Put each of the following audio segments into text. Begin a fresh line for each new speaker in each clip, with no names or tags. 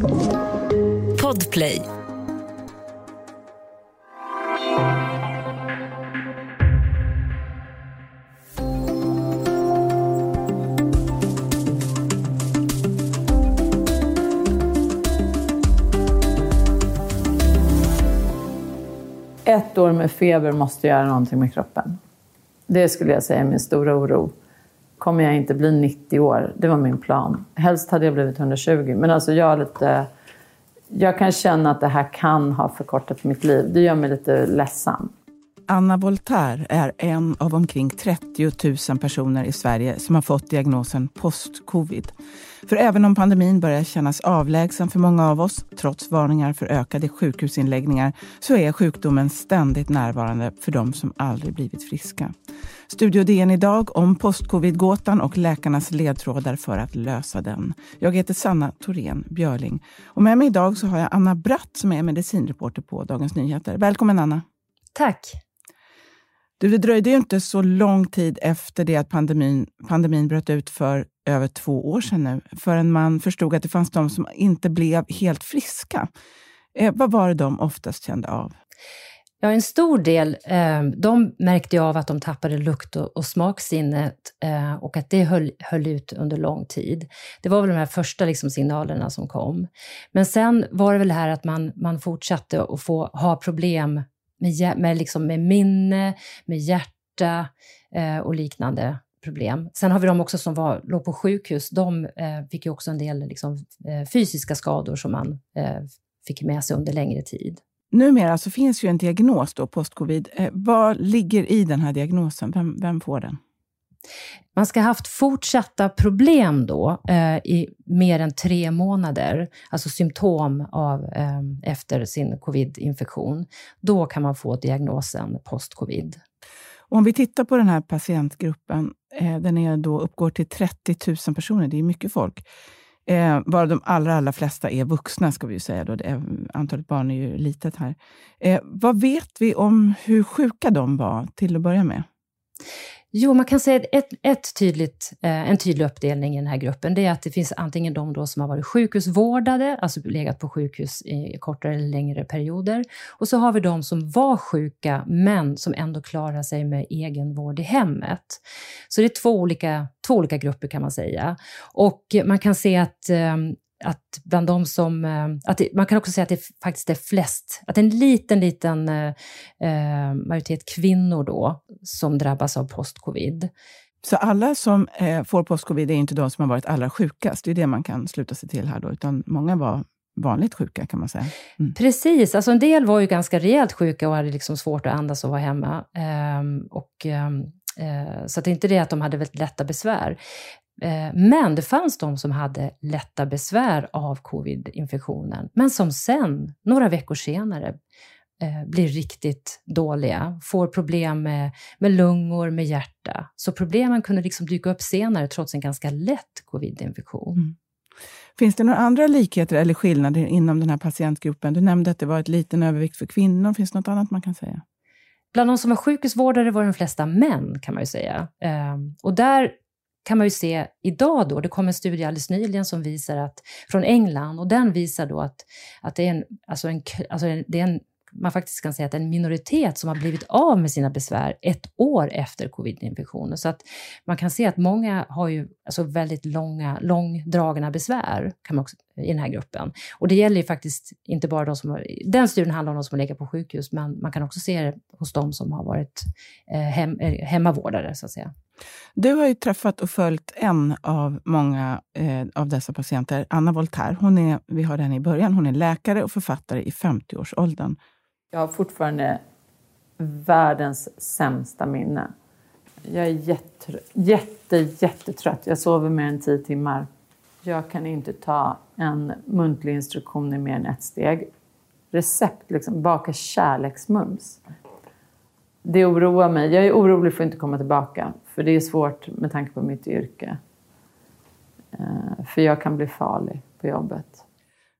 Podplay.
Ett år med feber måste göra någonting med kroppen. Det skulle jag säga är min stora oro. Kommer jag inte bli 90 år? Det var min plan. Helst hade jag blivit 120. Men alltså jag, lite, jag kan känna att det här kan ha förkortat mitt liv. Det gör mig lite ledsen.
Anna Voltaire är en av omkring 30 000 personer i Sverige som har fått diagnosen post-covid. För även om pandemin börjar kännas avlägsen för många av oss, trots varningar för ökade sjukhusinläggningar, så är sjukdomen ständigt närvarande för de som aldrig blivit friska. Studio DN idag om post-covid-gåtan och läkarnas ledtrådar för att lösa den. Jag heter Sanna Thorén Björling och med mig idag så har jag Anna Bratt som är medicinreporter på Dagens Nyheter. Välkommen Anna!
Tack!
Du, det dröjde ju inte så lång tid efter det att pandemin, pandemin bröt ut för över två år sedan nu, förrän man förstod att det fanns de som inte blev helt friska. Eh, vad var det de oftast kände av?
Ja, en stor del, eh, de märkte av att de tappade lukt och, och smaksinnet eh, och att det höll, höll, ut under lång tid. Det var väl de här första liksom, signalerna som kom. Men sen var det väl det här att man, man fortsatte att få ha problem med, med, liksom med minne, med hjärta eh, och liknande problem. Sen har vi de också som var, låg på sjukhus. De eh, fick ju också en del liksom, eh, fysiska skador som man eh, fick med sig under längre tid.
Numera så finns ju en diagnos då, postcovid. Eh, vad ligger i den här diagnosen? Vem, vem får den?
Man ska ha haft fortsatta problem då eh, i mer än tre månader, alltså symptom av, eh, efter sin covid-infektion. Då kan man få diagnosen post-covid.
Om vi tittar på den här patientgruppen, eh, den är då, uppgår till 30 000 personer, det är mycket folk. Eh, varav de allra, allra flesta är vuxna, ska vi ju säga. Då. Är, antalet barn är ju litet här. Eh, vad vet vi om hur sjuka de var till att börja med?
Jo, man kan säga ett, ett tydligt, eh, en tydlig uppdelning i den här gruppen, det är att det finns antingen de då som har varit sjukhusvårdade, alltså legat på sjukhus i kortare eller längre perioder, och så har vi de som var sjuka, men som ändå klarar sig med egenvård i hemmet. Så det är två olika, två olika grupper kan man säga. Och man kan se att eh, att bland de som... Eh, att det, man kan också säga att det faktiskt är flest, att en liten, liten eh, eh, majoritet kvinnor då som drabbas av postcovid.
Så alla som eh, får postcovid är inte de som har varit allra sjukast? Det är det man kan sluta sig till här då, utan många var vanligt sjuka kan man säga.
Mm. Precis, alltså en del var ju ganska rejält sjuka och hade liksom svårt att andas och vara hemma. Um, och, um, uh, så det är inte det att de hade väldigt lätta besvär. Eh, men det fanns de som hade lätta besvär av covid-infektionen, men som sen, några veckor senare, eh, blir riktigt dåliga, får problem med, med lungor, med hjärta. Så problemen kunde liksom dyka upp senare trots en ganska lätt covid-infektion. Mm.
Finns det några andra likheter eller skillnader inom den här patientgruppen? Du nämnde att det var ett liten övervikt för kvinnor. Finns det något annat man kan säga?
Bland de som var sjukhusvårdare var de flesta män, kan man ju säga. Um, och där kan man ju se idag då, det kom en studie alldeles nyligen som visar att, från England, och den visar då att, att det är en, alltså en, alltså en, det är en man faktiskt kan säga att en minoritet som har blivit av med sina besvär ett år efter covid-infektionen. Så att man kan se att många har ju alltså väldigt långa, långdragna besvär kan man också, i den här gruppen. Och det gäller ju faktiskt inte bara de som har, den studien handlar om de som har legat på sjukhus, men man kan också se det hos de som har varit eh, hem, eh, hemmavårdare, så att säga.
Du har ju träffat och följt en av många eh, av dessa patienter, Anna Voltaire. Hon är, vi hörde henne i början, hon är läkare och författare i 50-årsåldern.
Jag har fortfarande världens sämsta minne. Jag är jätte, jätte, jättetrött. Jag sover mer än tio timmar. Jag kan inte ta en muntlig instruktion i mer än ett steg. Recept, liksom, baka kärleksmums. Det oroar mig. Jag är orolig för att inte komma tillbaka. För det är svårt med tanke på mitt yrke. Eh, för jag kan bli farlig på jobbet.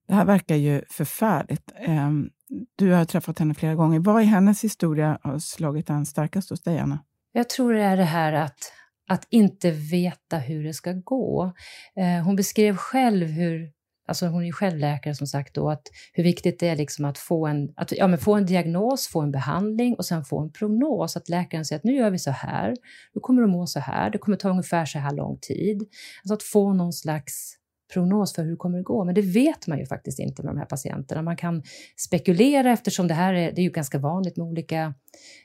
Det här verkar ju förfärligt. Ehm, du har träffat henne flera gånger. Vad i hennes historia har slagit den starkast hos dig, Anna?
Jag tror det är det här att, att inte veta hur det ska gå. Eh, hon beskrev själv hur alltså hon är ju själv läkare som sagt då, att hur viktigt det är liksom att, få en, att ja, men få en diagnos, få en behandling och sen få en prognos. Att läkaren säger att nu gör vi så här, du kommer att må så här, det kommer ta ungefär så här lång tid. Alltså att få någon slags prognos för hur det kommer att gå. Men det vet man ju faktiskt inte med de här patienterna. Man kan spekulera eftersom det här är, det är ju ganska vanligt med olika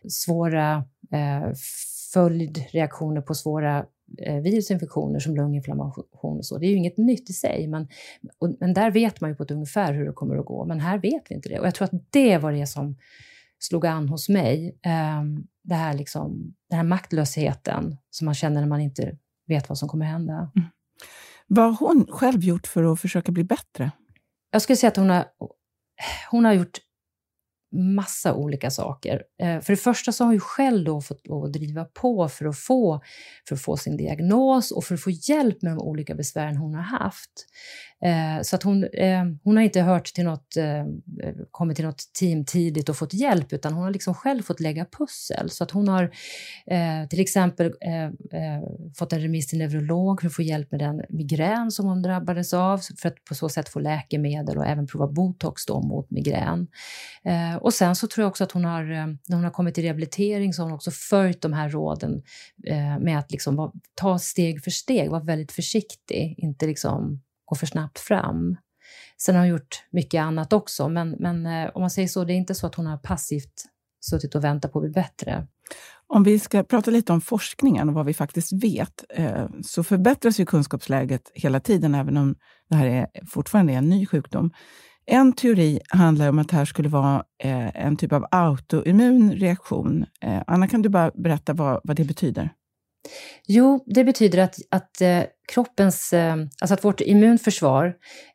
svåra eh, följdreaktioner på svåra virusinfektioner som lunginflammation och så. Det är ju inget nytt i sig, men, och, men där vet man ju på ett ungefär hur det kommer att gå. Men här vet vi inte det. Och jag tror att det var det som slog an hos mig. Eh, det här liksom, den här maktlösheten som man känner när man inte vet vad som kommer hända. Mm.
Vad har hon själv gjort för att försöka bli bättre?
Jag skulle säga att hon har, hon har gjort massa olika saker. Eh, för det första så har hon ju själv då fått lov att driva på för att, få, för att få sin diagnos och för att få hjälp med de olika besvären hon har haft. Eh, så att hon, eh, hon har inte hört till något, eh, kommit till något team tidigt och fått hjälp, utan hon har liksom själv fått lägga pussel. Så att hon har eh, till exempel eh, fått en remiss till neurolog för att få hjälp med den migrän som hon drabbades av, för att på så sätt få läkemedel och även prova botox då mot migrän. Och sen så tror jag också att hon har, när hon har kommit till rehabilitering så har hon också följt de här råden med att liksom ta steg för steg, vara väldigt försiktig, inte liksom går för snabbt fram. Sen har hon gjort mycket annat också, men, men eh, om man säger så, det är inte så att hon har passivt suttit och väntat på att bli bättre.
Om vi ska prata lite om forskningen och vad vi faktiskt vet, eh, så förbättras ju kunskapsläget hela tiden, även om det här är fortfarande är en ny sjukdom. En teori handlar om att det här skulle vara eh, en typ av autoimmun reaktion. Anna, kan du bara berätta vad, vad det betyder?
Jo, det betyder att, att eh, kroppens, eh, alltså att vårt immunförsvar,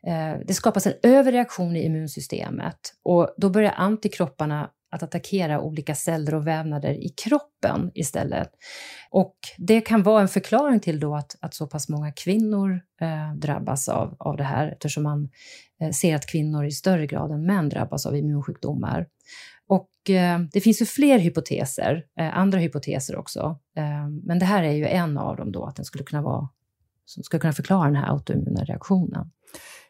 eh, det skapas en överreaktion i immunsystemet och då börjar antikropparna att attackera olika celler och vävnader i kroppen istället. Och det kan vara en förklaring till då att, att så pass många kvinnor eh, drabbas av, av det här eftersom man eh, ser att kvinnor i större grad än män drabbas av immunsjukdomar. Och eh, det finns ju fler hypoteser, eh, andra hypoteser också. Eh, men det här är ju en av dem då, att den skulle kunna vara, som skulle kunna förklara den här autoimmuna reaktionen.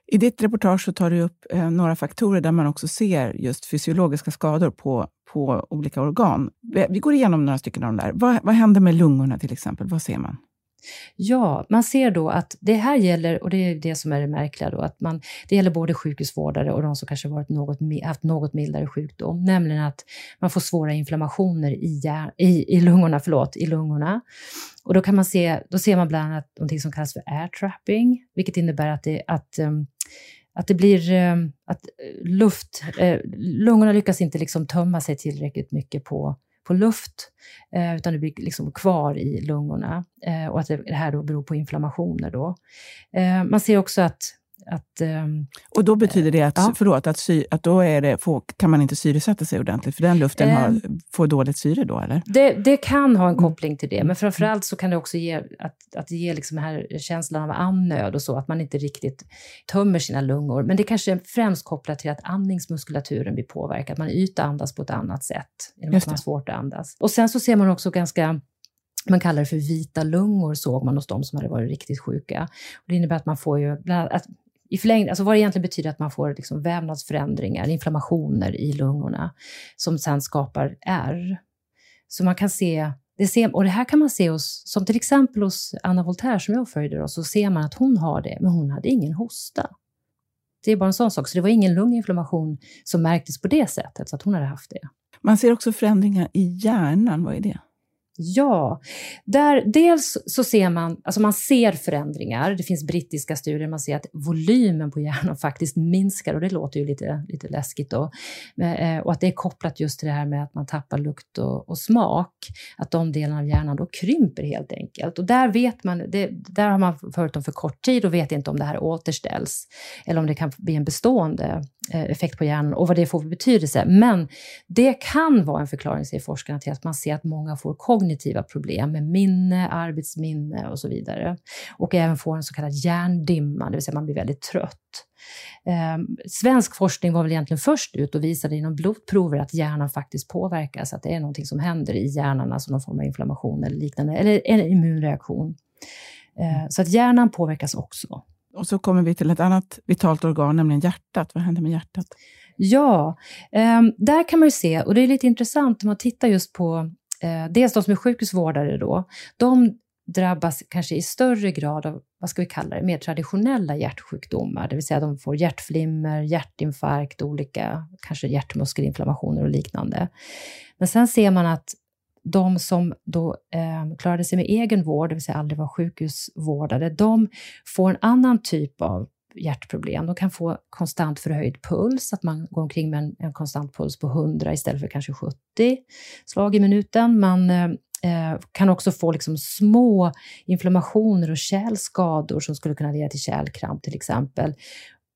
I ditt reportage så tar du upp eh, några faktorer där man också ser just fysiologiska skador på, på olika organ. Vi går igenom några stycken av dem där. Vad, vad händer med lungorna till exempel? Vad ser man?
Ja, man ser då att det här gäller, och det är det som är det märkliga då, att man, det gäller både sjukhusvårdare och de som kanske varit något, haft något mildare sjukdom, nämligen att man får svåra inflammationer i, i, i, lungorna, förlåt, i lungorna. Och då kan man se, då ser man bland annat något som kallas för air trapping, vilket innebär att det, att, eh, att det blir eh, att eh, luft, lungorna lyckas inte liksom tömma sig tillräckligt mycket på på luft, eh, utan det blir liksom kvar i lungorna. Eh, och att det här då beror på inflammationer. Då. Eh, man ser också att att,
um, och då betyder det att, ja. förlåt, att, sy, att då är det, får, kan man inte syresätta sig ordentligt, för den luften har, ehm. får dåligt syre då, eller?
Det, det kan ha en koppling till det, men framförallt så kan det också ge, att, att ge liksom den här känslan av andnöd och så, att man inte riktigt tömmer sina lungor. Men det kanske är främst kopplat till att andningsmuskulaturen blir påverkad, man ytandas på ett annat sätt, genom att man har svårt att andas. Och sen så ser man också ganska man kallar det för vita lungor, såg man hos de som hade varit riktigt sjuka. Och det innebär att man får ju, att i förlängning, alltså vad det egentligen betyder att man får liksom vävnadsförändringar, inflammationer i lungorna som sen skapar ärr. Så man kan se, det ser, och det här kan man se hos, som till exempel hos Anna Voltaire som jag följde, då, så ser man att hon har det, men hon hade ingen hosta. Det är bara en sån sak, så det var ingen lunginflammation som märktes på det sättet, så att hon hade haft det.
Man ser också förändringar i hjärnan, vad är det?
Ja, där, dels så ser man, alltså man ser förändringar. Det finns brittiska studier, man ser att volymen på hjärnan faktiskt minskar och det låter ju lite, lite läskigt då. Eh, och att det är kopplat just till det här med att man tappar lukt och, och smak. Att de delarna av hjärnan då krymper helt enkelt. Och där vet man, det, där har man följt dem för kort tid och vet inte om det här återställs eller om det kan bli en bestående Eh, effekt på hjärnan och vad det får för betydelse. Men det kan vara en förklaring, säger forskarna, till att man ser att många får kognitiva problem med minne, arbetsminne och så vidare. Och även får en så kallad hjärndimma, det vill säga man blir väldigt trött. Eh, svensk forskning var väl egentligen först ut och visade inom blodprover att hjärnan faktiskt påverkas, att det är någonting som händer i hjärnan, alltså någon form av inflammation eller liknande, eller en immunreaktion. Eh, så att hjärnan påverkas också.
Och så kommer vi till ett annat vitalt organ, nämligen hjärtat. Vad händer med hjärtat?
Ja, eh, där kan man ju se, och det är lite intressant om man tittar just på eh, dels de som är sjukhusvårdare då, de drabbas kanske i större grad av, vad ska vi kalla det, mer traditionella hjärtsjukdomar, det vill säga de får hjärtflimmer, hjärtinfarkt, olika kanske hjärtmuskelinflammationer och liknande. Men sen ser man att de som då eh, klarade sig med egen vård, det vill säga aldrig var sjukhusvårdade, de får en annan typ av hjärtproblem. De kan få konstant förhöjd puls, att man går omkring med en, en konstant puls på 100 istället för kanske 70 slag i minuten. Man eh, eh, kan också få liksom små inflammationer och kärlskador som skulle kunna leda till kärlkramp till exempel.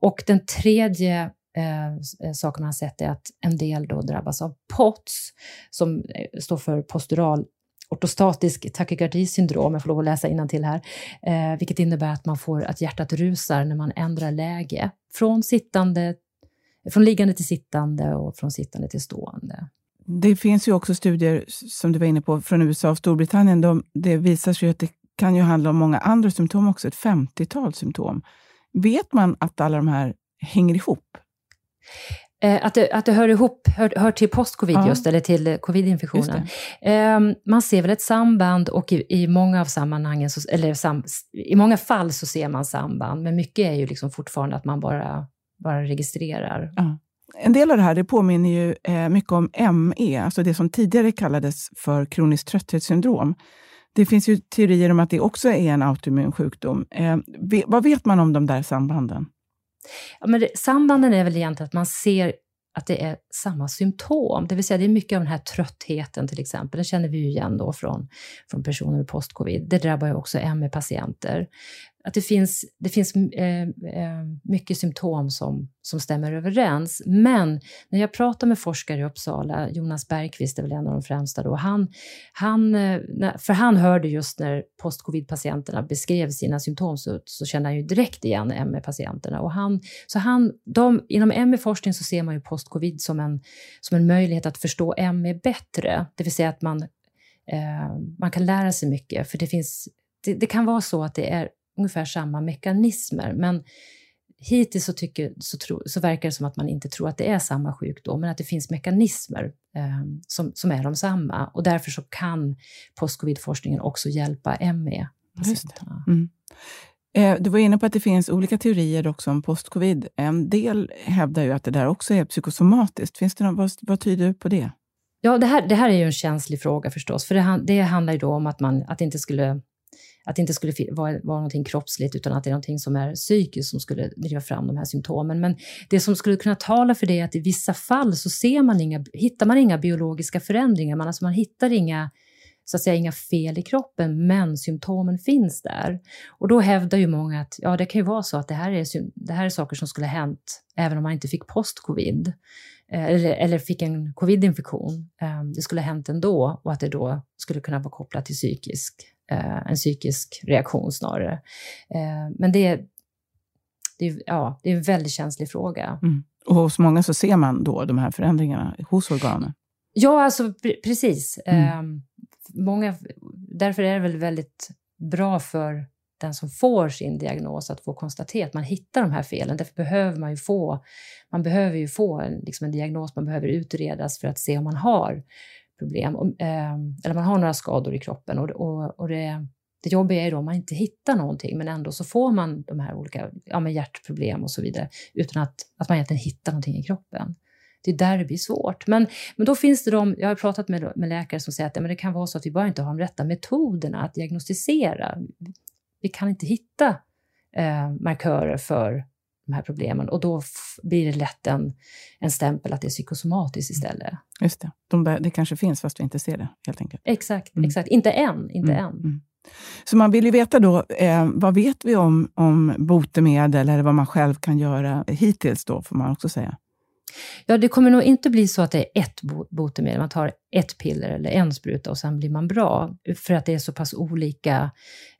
Och den tredje eh, eh saker man har sett är att en del då drabbas av POTS, som eh, står för postural ortostatisk takykardisyndrom, om jag får lov att läsa till här, eh, vilket innebär att man får att hjärtat rusar när man ändrar läge från sittande från liggande till sittande och från sittande till stående.
Det finns ju också studier, som du var inne på, från USA och Storbritannien. De, det visar sig att det kan ju handla om många andra symptom också, ett 50-tal symptom. Vet man att alla de här hänger ihop?
Eh, att, det, att det hör ihop, hör, hör till post-covid ja. just, eller till covid-infektionen. Eh, man ser väl ett samband och i, i många av sammanhangen, så, eller sam, i många fall så ser man samband, men mycket är ju liksom fortfarande att man bara, bara registrerar.
Ja. En del av det här det påminner ju eh, mycket om ME, alltså det som tidigare kallades för kroniskt trötthetssyndrom. Det finns ju teorier om att det också är en autoimmun sjukdom. Eh, vad vet man om de där sambanden?
Ja, men det, sambanden är väl egentligen att man ser att det är samma symptom. Det vill säga, det är mycket av den här tröttheten till exempel. Den känner vi ju igen då från, från personer med postcovid, Det drabbar ju också ME-patienter att det finns, det finns eh, eh, mycket symptom som, som stämmer överens. Men när jag pratar med forskare i Uppsala, Jonas Bergqvist är väl en av de främsta då, han, han, eh, för han hörde just när post-covid-patienterna beskrev sina symptom så, så kände han ju direkt igen ME-patienterna. Och han, så han, de, inom ME-forskning så ser man ju post-covid som en, som en möjlighet att förstå ME bättre, det vill säga att man, eh, man kan lära sig mycket, för det finns det, det kan vara så att det är ungefär samma mekanismer. Men hittills så, tycker, så, tro, så verkar det som att man inte tror att det är samma sjukdom, men att det finns mekanismer eh, som, som är de samma. Och därför så kan postcovid-forskningen också hjälpa ME-patienterna.
Mm. Eh, du var inne på att det finns olika teorier också om postcovid. En del hävdar ju att det där också är psykosomatiskt. Finns det något, vad, vad tyder du på det?
Ja, det här, det här är ju en känslig fråga förstås, för det, det handlar ju då om att, man, att det inte skulle att det inte skulle vara, vara någonting kroppsligt utan att det är någonting som är psykiskt som skulle driva fram de här symptomen. Men det som skulle kunna tala för det är att i vissa fall så ser man inga, hittar man inga biologiska förändringar. Man, alltså man hittar inga, så att säga, inga fel i kroppen, men symptomen finns där. Och då hävdar ju många att ja, det kan ju vara så att det här är, det här är saker som skulle ha hänt även om man inte fick post-covid eller, eller fick en covid-infektion. Eh, det skulle ha hänt ändå och att det då skulle kunna vara kopplat till psykisk eh, en psykisk reaktion snarare. Eh, men det är, det, ja, det är en väldigt känslig fråga.
Mm. Och hos många så ser man då de här förändringarna hos organen?
Ja, alltså precis. Mm. Eh, många, därför är det väl väldigt bra för den som får sin diagnos att få konstatera att man hittar de här felen. Därför behöver man ju få, man behöver ju få en, liksom en diagnos, man behöver utredas för att se om man har problem, eh, eller man har några skador i kroppen. Och, och, och det, det jobbiga är då om man inte hittar någonting, men ändå så får man de här olika ja, med hjärtproblem och så vidare, utan att, att man egentligen hittar någonting i kroppen. Det är där det blir svårt. Men, men då finns det de, jag har pratat med, med läkare som säger att ja, men det kan vara så att vi bara inte har de rätta metoderna att diagnostisera. Vi kan inte hitta eh, markörer för de här problemen. Och då blir det lätt en, en stämpel att det är psykosomatiskt mm. istället.
Just det. De, det kanske finns fast vi inte ser det, helt enkelt.
Exakt, mm. exakt. Inte än. Inte mm. än. Mm.
Så man vill ju veta då, eh, vad vet vi om, om botemedel eller vad man själv kan göra hittills då, får man också säga?
Ja, det kommer nog inte bli så att det är ett botemedel, man tar ett piller eller en spruta och sen blir man bra, för att det är så pass olika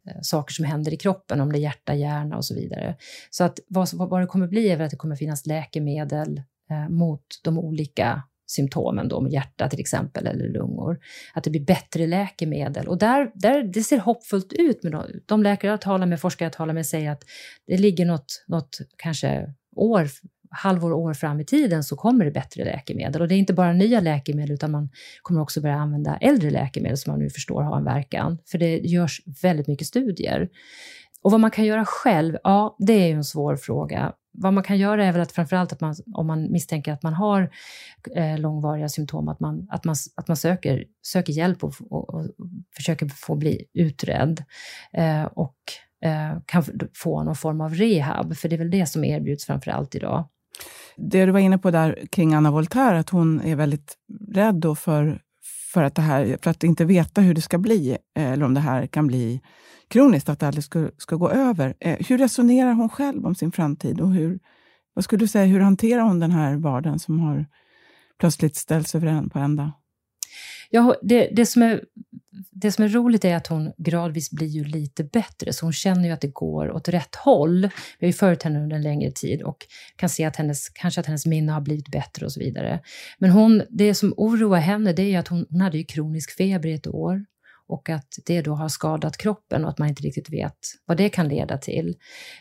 eh, saker som händer i kroppen, om det är hjärta, hjärna och så vidare. Så att vad, vad det kommer bli är väl att det kommer finnas läkemedel eh, mot de olika symptomen då med hjärta till exempel eller lungor. Att det blir bättre läkemedel. Och där, där, det ser hoppfullt ut. Med de, de läkare jag talar med, forskare jag talar med säger att det ligger något, något kanske år halvår, år fram i tiden så kommer det bättre läkemedel. Och det är inte bara nya läkemedel utan man kommer också börja använda äldre läkemedel som man nu förstår har en verkan. För det görs väldigt mycket studier. Och vad man kan göra själv, ja, det är ju en svår fråga. Vad man kan göra är väl att framförallt att man, om man misstänker att man har eh, långvariga symptom, att man, att man, att man söker, söker hjälp och, och, och försöker få bli utredd. Eh, och eh, kan få någon form av rehab, för det är väl det som erbjuds framförallt idag.
Det du var inne på där kring Anna Voltaire, att hon är väldigt rädd då för, för, att det här, för att inte veta hur det ska bli, eh, eller om det här kan bli kroniskt, att det aldrig ska, ska gå över. Eh, hur resonerar hon själv om sin framtid? Och hur, vad skulle du säga, hur hanterar hon den här vardagen som har plötsligt ställts över en på ända?
Ja, det, det, som är, det som är roligt är att hon gradvis blir ju lite bättre, så hon känner ju att det går åt rätt håll. Vi har ju följt henne under en längre tid och kan se att hennes, kanske att hennes minne har blivit bättre och så vidare. Men hon, det som oroar henne det är ju att hon, hon hade ju kronisk feber i ett år och att det då har skadat kroppen och att man inte riktigt vet vad det kan leda till.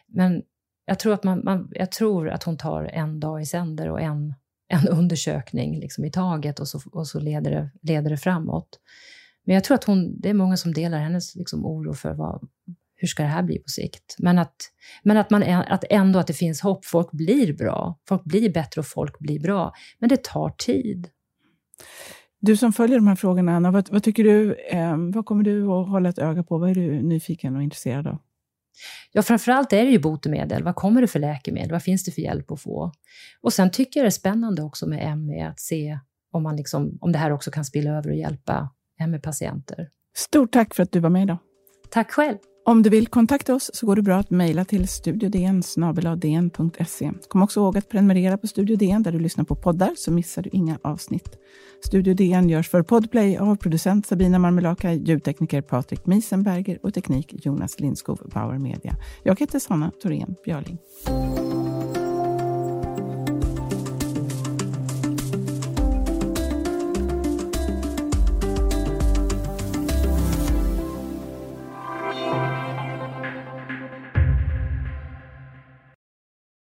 Men jag tror att, man, man jag tror att hon tar en dag i sänder och en en undersökning liksom i taget och så, och så leder, det, leder det framåt. Men jag tror att hon, det är många som delar hennes liksom oro för vad, hur ska det här bli på sikt? Men att, men att, man, att ändå att det finns hopp. Folk blir bra. Folk blir bättre och folk blir bra. Men det tar tid.
Du som följer de här frågorna, Anna, vad, vad tycker du? Eh, vad kommer du att hålla ett öga på? Vad är du nyfiken och intresserad av?
Ja, framförallt är det ju botemedel. Vad kommer det för läkemedel? Vad finns det för hjälp att få? Och sen tycker jag det är spännande också med ME att se om, man liksom, om det här också kan spilla över och hjälpa ME-patienter.
Stort tack för att du var med idag.
Tack själv.
Om du vill kontakta oss så går det bra att mejla till studiodn Kom också ihåg att prenumerera på Studio DN där du lyssnar på poddar så missar du inga avsnitt. Studio DN görs för Podplay av producent Sabina Marmelaka, ljudtekniker Patrik Miesenberger och teknik Jonas Lindskov, Bauer Media. Jag heter Sanna Thorén Björling.